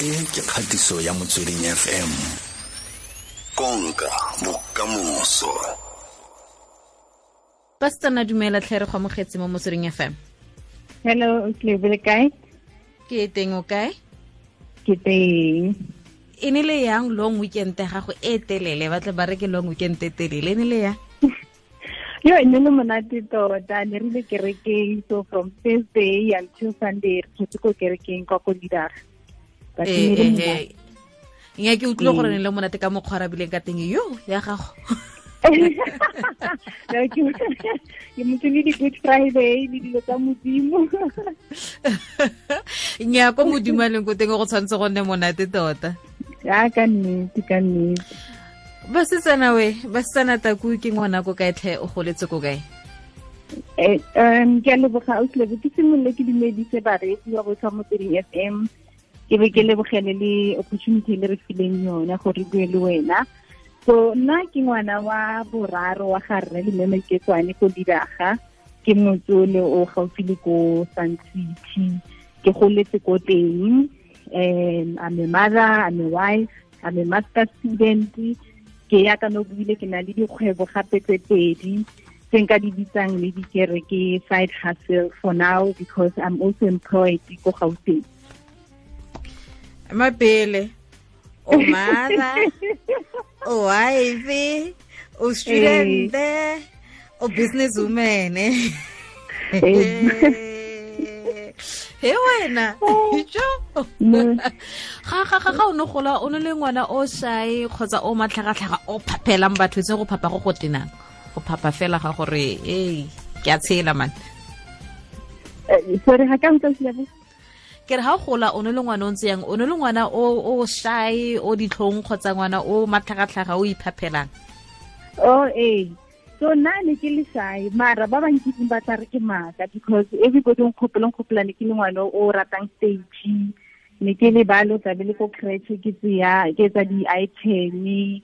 e ke kgatiso ya motsweding fm konka bokamoso pastana dumela tlhe re go amogetse mo motsweding fm hello le kae? Ke teng o kae? Ke teng. E ne le yang long weekend ya gago e telele ba tle ba re ke long weekend e telele e ne le yang? Yo e ne le monate tota ne rile kerekeng so from thursday until sunday re tlhetse ko kerekeng kwa ko nya ke utlwile gore ne le monate ka mokgwa rabileng ka teng. Yo ya gago. Ke motho le di-good friday le dilo tsa modimo. Nya ko modimo a leng ko teng go tshwanetse go nne monate tota. Ya ka nnete ka nnete. Basetsana we basetsana taku ke ngwana ko kae tlhe? O goletse ko kae? Eh, um ke a leboga autlebe ke simolole ke dumedise bareetsi ba botswa mo tsweding f m ke be ke lebogele le opportunity le re fileng yona gore bue le wena. So nna ke ngwana wa boraro wa ga rre le memeketswane ko didaga ke motsole o gaufi le ko sun city. Ke goletse ko teng. Um I'm a mother I'm a wife I'm master student. Ke ya ka no buile ke na le dikgwebo gape tse pedi tse nka di bitsang le dikere ke side hustle for now because I'm also employed ko Gauteng mapele o uwife o wife o student o business woman he wena jo ga ga ga ga o ne gola o ne le ngwana o shae kgotsa o matlhagatlhaga o phapelang batho tse go phapa go go tenang. Go phapa fela ga gore ee ke a tshela man. Eh, sorry ga ka ntse se ke re ga o gola o ne le ngwana o ntse yang o ne le ngwana o o shy o ditlhong kgotsa ngwana o matlhagatlhaga o iphaphelang? Oh eh so nna ne ke le shy mara ba bankitseng ba tla re ke maaka because everybody nkgopela nkgopela ne ke le ngwana o ratang stage. Ne ke le balo tlabe le ko crèche ke tseya ke etsa di-item.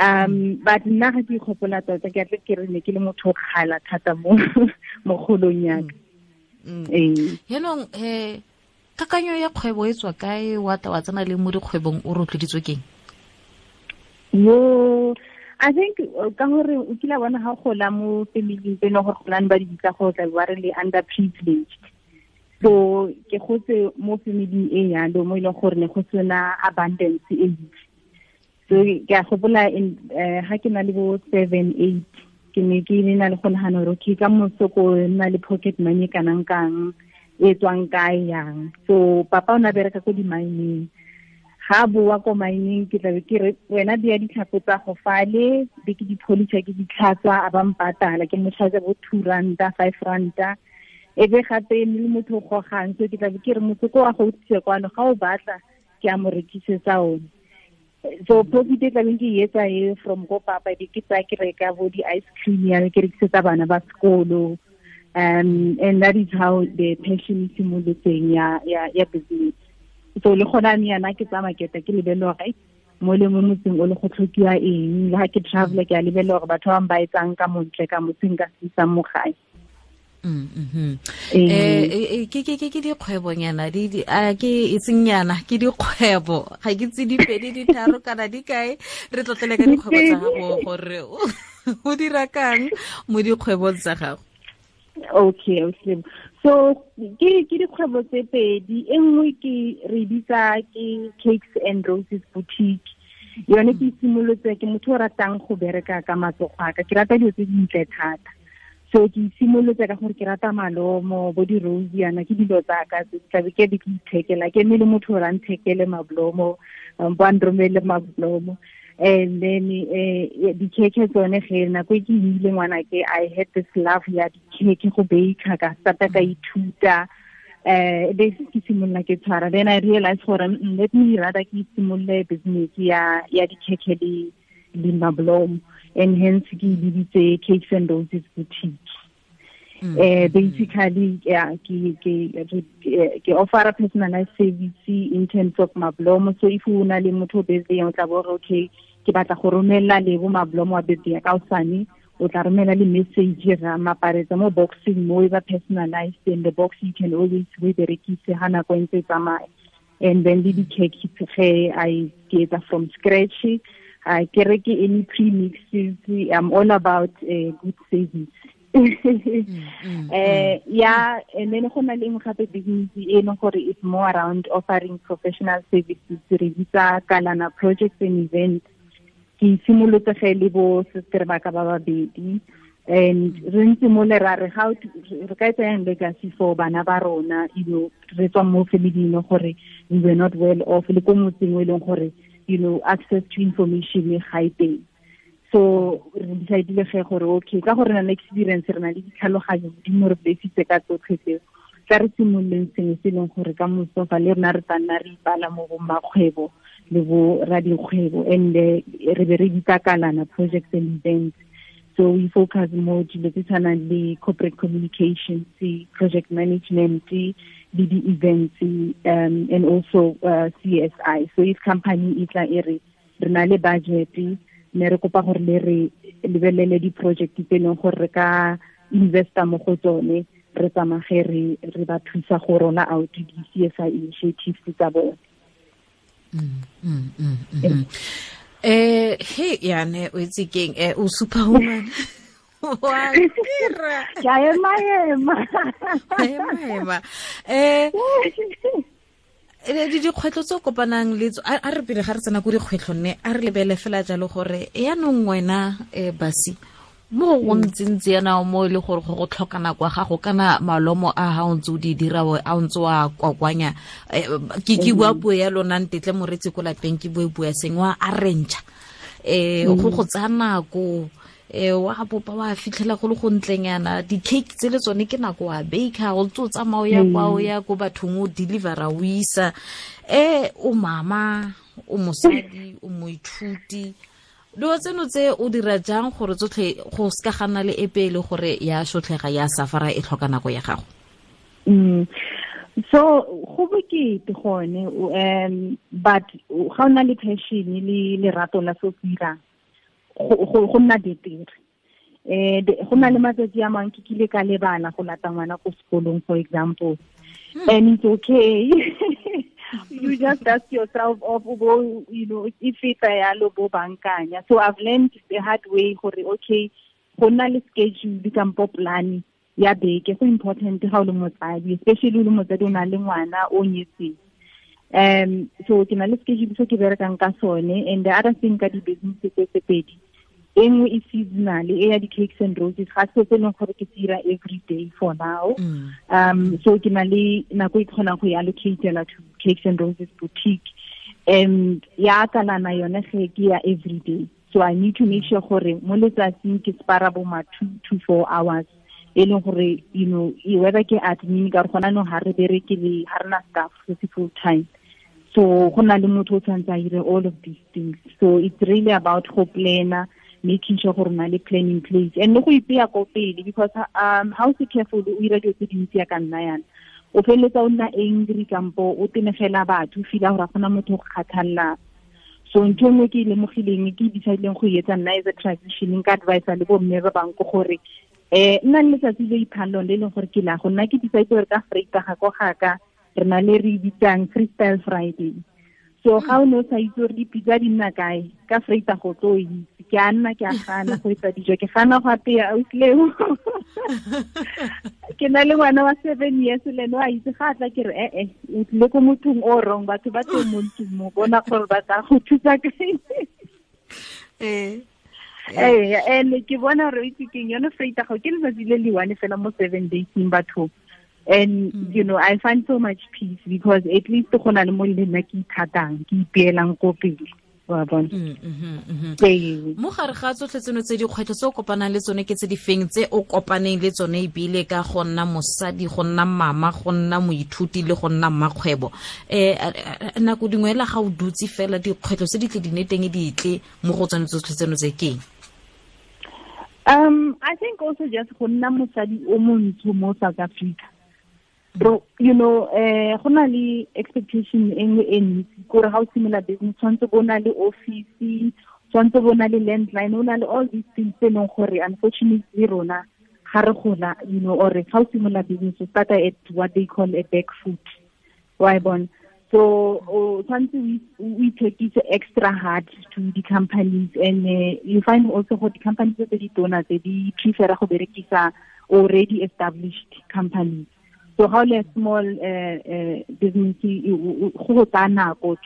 Um but nna ga ke ikgopola tota ke atle ke re ne ke le motho o kgala thata mo mo kgolong yaka ee. Yaanong um kakanyo ya kgwebo e tswa kae? Wa ta wa tsena le mo dikgwebong o rotloeditswe keng yo i think uh, ka gore o kila bona ga o gola mo familing tse e leng gore go nane ba di bitsa go tla ba re le under privileged so ke gotse mo familing e yalo mo e leng gore ne go sena abundance e ntsi. So ke a gopola in ha ke na le bo seven eight ke ne ke ne na le go nagana gore okay ka moso ko nna le pocket money kanang kang e tswang kae yang? So papa o na bereka ko di-mining. Ga boa ko mining ke tlabe ke re wena di ya ditlhako tsa go fale be ke di-poliša ke ditlhatswa a ba mpatala ke motlhatsa bo two ranta five ranta. E be gape ne le motho o gogang so ke tlabe ke re motho ko wa go utlwise kwano ga o batla ke a mo rekisetsa one. So profit e tlabeng ke etsa e from ko papa be ke tsaya ke reka bo di-ice cream ya ke rekisetsa bana ba sekolo um and that is how the passion simolotseng ya ya ya business. So le gona ne yana ke tsa maketa ke lebelele gore mo le mo motseng o le go tlhokiwa eng? Le ga ke travel ke a lebelele gore batho ba ba etsang ka montle ka motseng ka sisa mo gae. Mm, mhm. Ee. Eh, eh, eh, ke dikgwebonyana ke etsengyana ke dikgwebo. Ga ke tse dipedi ditharo kana di kae? Re tlotlele ka dikgwebo tsa gago gore o dira kang mo dikgwebong tsa gago okay okay. So ke ke dikgwebo tse pedi e nngwe ke re bitsa ke cakes and roses boutique. Yone ke simolotse ke motho o ratang go bereka ka matsogo a ka. Ke rata dilo tse dintle thata. So ke simolotse ka gore ke rata malomo bo di-rose yana ke dilo tsaka tlabe ke be ke ithekela. Ke eme le motho o ra nthekele mablomo um, bo a nromele mablomo and then eh di-cake tsone ge nako e ke ile ngwana ke i had this love ya di-cake go baker ka starta ka ithuta. Eh be ke simolola ke tshwara. Then i realize gore mm, let me rather ke simolole business ya ya di-cake le le mablomo and hence ke e biditse cakes and roses boutique. Eh basically yeah ke ke ke- ke offer personalized service in terms of mablomo so if o na le motho o busy o tla bo re okay ke batla go romela le bo mablomo wa birthday ya ka osane o tla romela le message ra maparetsa mo boxing mo e ba personalized and the box you can always we berekise ha nako e ntse tsamaya. And then le di-cake ge i get from scratch. I ke ke any premixes i'm all about uh, good service mm, uh, yeah and then go na le engwe gape business e leng gore it's more around offering professional services re bitsa kalana projects and events ke simolotse ge le bo sister ba ka ba babedi and re ntse mo le ra re re ka etsa you no gore we were not well off you know access to information ga e teng so re decidile ge gore okay ka gore na experience re na le ditlhaloganyo modimo re ka tsotlhe se le bo radikgwebo and re be re ditakalana projects and events. So we focus mo dilo tse tshwanang le corporate communications project management le di-events um and also uh, CSI so if company e tla e re re na le budget ne re kopa gore le re lebelele di-project tse leng gore re ka investa mo go tsone re tsamage re re ba thusa go rola out di-CSI initiatives tsa bone mm, mm, mm, eh he yane o itse keng eh o superwoman. Wa um ya ema ema. Ema ema. Eh di dikgwetlho tse o kopanang le a re pele ga re tsena ko dikgwetlho nne a re lebele fela jalo gore yaanong wena um basi mo go ntsintsi yana mo e le gore go go tlhoka nako ya gago kana malomo a ga o ntse o di dira a o ntse wa kwakwanya. Ke ke bua puo ya lona ntetle moretsi ko lapeng ke bue bua seng wa arrangea um go go tsaya nako um wa bopa wa fitlhela go le go ntlenyana di-cake tse le tsone ke nako wa baker o ntse o tsamaya ya kwa o ya ko bathong o delivera o isa. Um o mama o mosadi o moithuti dilo tseno tse o dira jang gore tsotlhe go se ka gana le epe le gore ya sotlhega ya safara e tlhoka nako ya gago? Mm. So go bokete gone um but ga o na le passion le lerato la se o se dirang go nna betere. Eh go na le matsatsi a mang ke kile ka lebala go lata ngwana ko sekolong for example. Hmm. and it's okay you just ask yourself of bo you know if feta yalo bo bankanya. So i've learned the hard way gore okay go nna le schedule kampo plan ya beke. Go important ga o le motsadi especially o le motsadi o na le ngwana o nyetseng. Um so ke na le schedule se ke berekang ka sone. And the other thing ka di-business tse tse pedi e nngwe e seasonal e ya di-cakes and roses. Ga se se leng gore ke se dira every day for now. Mm. um so ke na le nako e kgonang go e allocatela to cakes and roses boutique. And ya kalana yone ge ke ya every day. So i need to make sure gore mo letsatsing ke spara bo ma two to four hours. E leng gore you know whether ke admin ka re gona no ga re bereke le ga rena staff se se full time. So go na le motho o tshwanetse a ire all of these things. So it's really about go plana making sure gore na le plan in place. And le go ipeya ko pele because um how se careful o dilo tse dintsi ya ka nna yana. O feleletsa o nna angry kampo o tenegela batho fila gore a gona motho go kgathalela so ntho nngwe ke e lemogileng ke decidileng go etsa nna as a transition nka advisa le bomme ba bang ko gore um nna le letsatsi le iphalong le e leng gore ke la go nna ke decide gore ka freita ga ko ga re na le re bitsang freestyle friday so ga o ne o sa itse gore dipitsa di nna kae ka freita go tlo itse ke a nna ke a gana go etsa dijo. Ke gana go apeya outleo ke na le ngwana wa seven years le ene wa itse ga tla ke re ee o tlile ko mothong o wrong batho ba teng mo ntlong mo bona gore ba tla go thusa kae ee and ke bona gore itse keng yone freita go ke letsatsi le le one fela mo seven daysing bathong and mm. you know i find so much peace because at least go na le mo le nna ke ithatang ke ipeelang ko pele mm, mm-hmm, mm-hmm. mo gare ga tsotlhe tseno tse dikgwetlho tse o kopanang le tsone ke tse di feng tse o kopaneng le tsone ebile ka go nna mosadi go nna mama go nna moithuti le go nna mmakgwebo? Um nako dingwe la ga o dutse fela dikgwetlho tse di tle di ne teng di tle mo go tsone tsotlhe tseno tse keng? Um i think also just go nna mosadi o montsho mo south africa bro you know eh go na le expectation e nngwe e ntsi kore ga o simolola business tshwanetse bo na le office tshwanetse bo na le landline o na le all these things tse leng gore unfortunately rona ga re gola you know or ga o simolola business o starta at what they call a back foot wa e bona. So o tshwanetse o ithekise extra hard to the companies and uh, you find also go di-companies tse di tona tse di prefera go berekisa already established companies so how le small uh, uh, business go go tsaya nako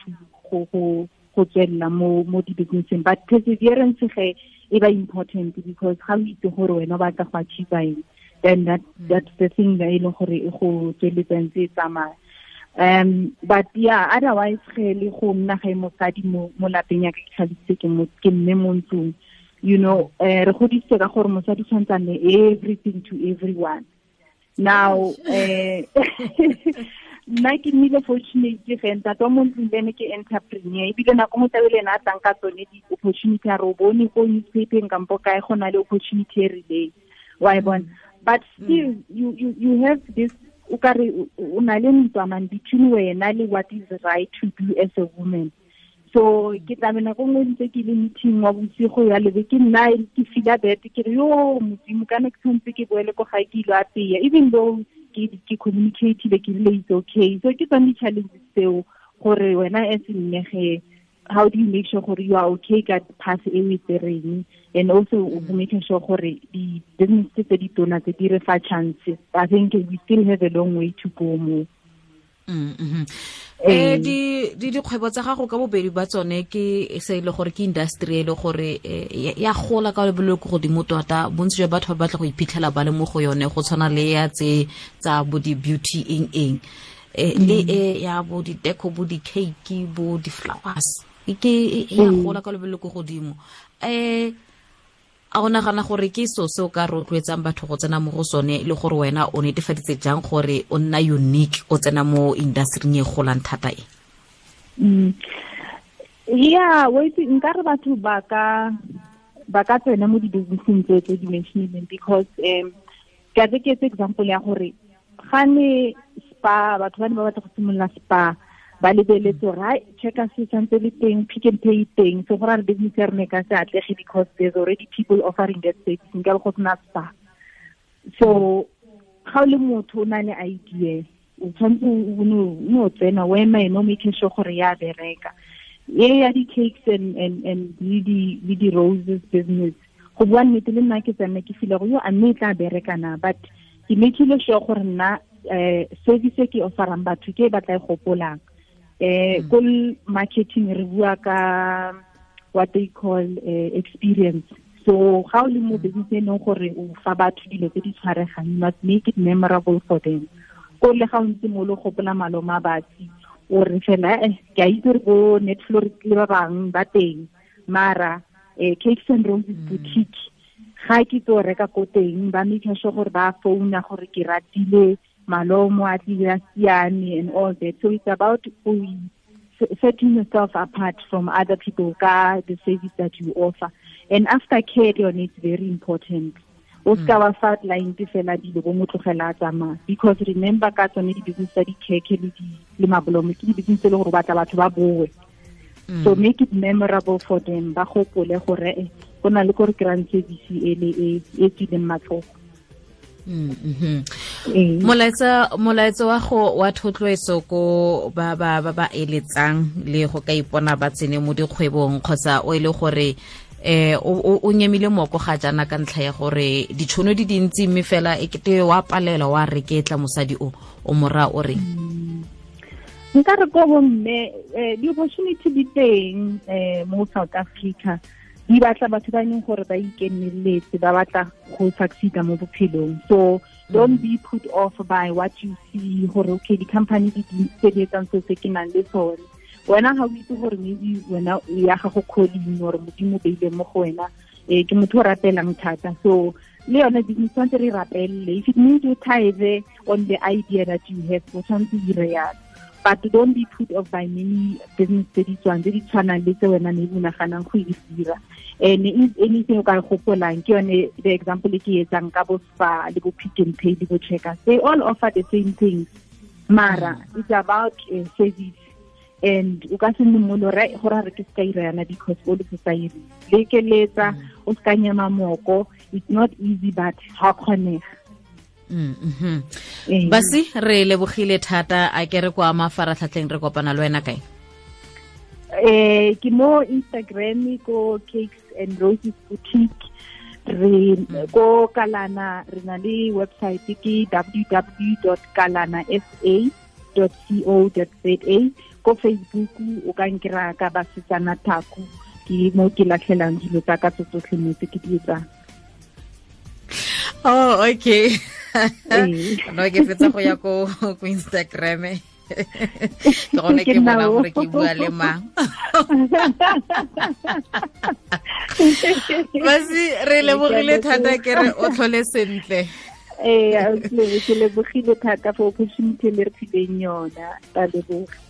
go go go tswelela mo mo di-businesseng. But perseverance ge e ba important because ga o itse gore wena o batla go achieve eng then that that's the thing that e leng gore e go tsweletsang tse tsamaya. Um but yeah otherwise ge le go nna ge mosadi mo mo lapeng ya ka ke ke mo ke mme mo ntlong. You know uh, re godisitse ka gore mosadi tshwantsane everything to everyone now uh, nna ke nnile fortunate ge ntate wa mo ntlong le ke entrepreneur. Ebile nako mo tlabe le ena a tlang ka tsone di-opportunity a re o bone ko newspapeng kampo kae go na le opportunity e rileng. Wa e bona. But still you, you, you have this o ka re o na le ntwaman between wena le what is right to do as a woman. So ke tlamena ko ngwe ntse ke le meeting wa bosigo ya lebe ke nna ke fila bet ke re yo modimo kana ke tshwanetse ke boele ko ga ke ilo apeya even though ke ke communicatile ke rile it's okay. So ke tsone di-challenges tseo gore wena as nnege how do you make sure gore you are okay ka path e o e tsereng? And also mm. making sure gore di-business tse di tona tse di re fa chance i think we still have a long way to go mo eh di di dikgwebo tsa gago ka bobedi ba tsone ke se ile gore ke industry e le gore ya gola ka lebelo go godimo tota. Bontsi jwa batho ba batla go iphitlhela ba le mo go yone go tshwana le ya tse tsa bo di-beauty eng eng. Le e ya bo di-deco bo di-cake bo di-flowers. Ke ya gola ka lebelo go godimo. Um a o nagana gore ke so se o ka rotloetsang batho go tsena mo go sone le gore wena o netefaditse jang gore o nna unique o tsena mo industry e golang thata e mm. yeah wait nka re batho ba ka ba ka tsena mo di-businesseng tse tse di mentionileng because um ka tse ke etse example ya gore ga ne spa batho ba ne ba batla go simolola spa ba lebeletse gore hai checker se santse le teng pick and pay teng. So gore re business ya rene ka se atlege because there's already people offering that service. Nka le go sena spa. So ga o le motho o na le idea o tshwanetse o tsena o ema ene o making sure gore ya bereka. E ya di-cakes and, and, and le di-roses business. Go bua nnete le nna ke tsena ke file go yo a mme e tla bereka na but ke makile sure gore nna um service e ke offerang batho ke e batla e gopolang eh mm. marketing re bua ka what they call uh, experience so ga o le mo mm. business e leng gore o fa batho dilo tse di tshwaregang you must make it memorable for them ko le ga o ntse mo le gopola maloma batsi o re fela eh ke a itse gore bo netflix le ba bang ba teng mara eh cakes and roses mm. boutique ga ke tlo reka ko teng ba make sure gore ba founa gore ke ratile malomo a siane and all that. So it's about setting yourself apart from other people the service that you offer. And after care yone it's very important. O ska wa fa client fela dilo bo motlogela a tsamaya. Because remember ka tsone di-business tsa di-cake le mabolomo ke di-business tse le gore batla batho ba boe. Mm. so make it memorable for them ba gopole gore eh, go na le kore grand service e le e tswileng matlhogo Mm-hmm. Molaetsa molaetsa wa go wa thotloetso ko ba ba ba ba eletsang le go ka ipona ba tsene mo dikgwebong kgotsa o ile le gore eh o o nyemile moko ga jana ka ntlha ya gore ditšhono di dintsi mme fela e kete wa palela wa reketla mosadi o o mora o reng? Mm. nka re ko bomme eh, di-opportunity di teng um mo south africa. Di batla batho ba neng gore ba ikenneletse ba batla go succeeda mo bophelong. So don't be put off by what you see. Gore okay di-company di tse di etsang se se ke nang le sone. Wena ga o itse gore maybe wena ya gago calling gore modimo beile mo go wena um ke motho o rapelang thata. So le yone business tshwanetse re rapelele if it means you tithe on the idea that you have o tshwanetse yalo but don't be put off by many business tse di tswang tse di tshwanang le tse wena ne naganang go e dira. And if anything o ka gopolang ke yone the example e ke etsang ka bo spa le bo pick and pay le bo checkers. They all offer the same things mara it's about uh, service. And o ka se nne molo re gore re ke se ka ira because o le se sa ire le ke o se moko it's not easy but ha kgonega Mm, mm. basi re lebogile thata a ke re kwa mafaratlhatlheng re kopana le wena kae? Eh ke mo instagram ko cakes and roses boutique. Re ko kalana re na le website ke www.kalanasa.co.za ko facebook o ka nkira ka basetsana thaku ke mo ke latlhelang dilo tsa ka tsotlhe motse ke di etsang. Oh okay no ke fetsa go ya ko ko instagram. Ke gone ke bona gore ke bua le mang basi re lebogile thata ke re o tlhole sentle ee ke lebogile thata for opportunity le re fileng yona ta leboga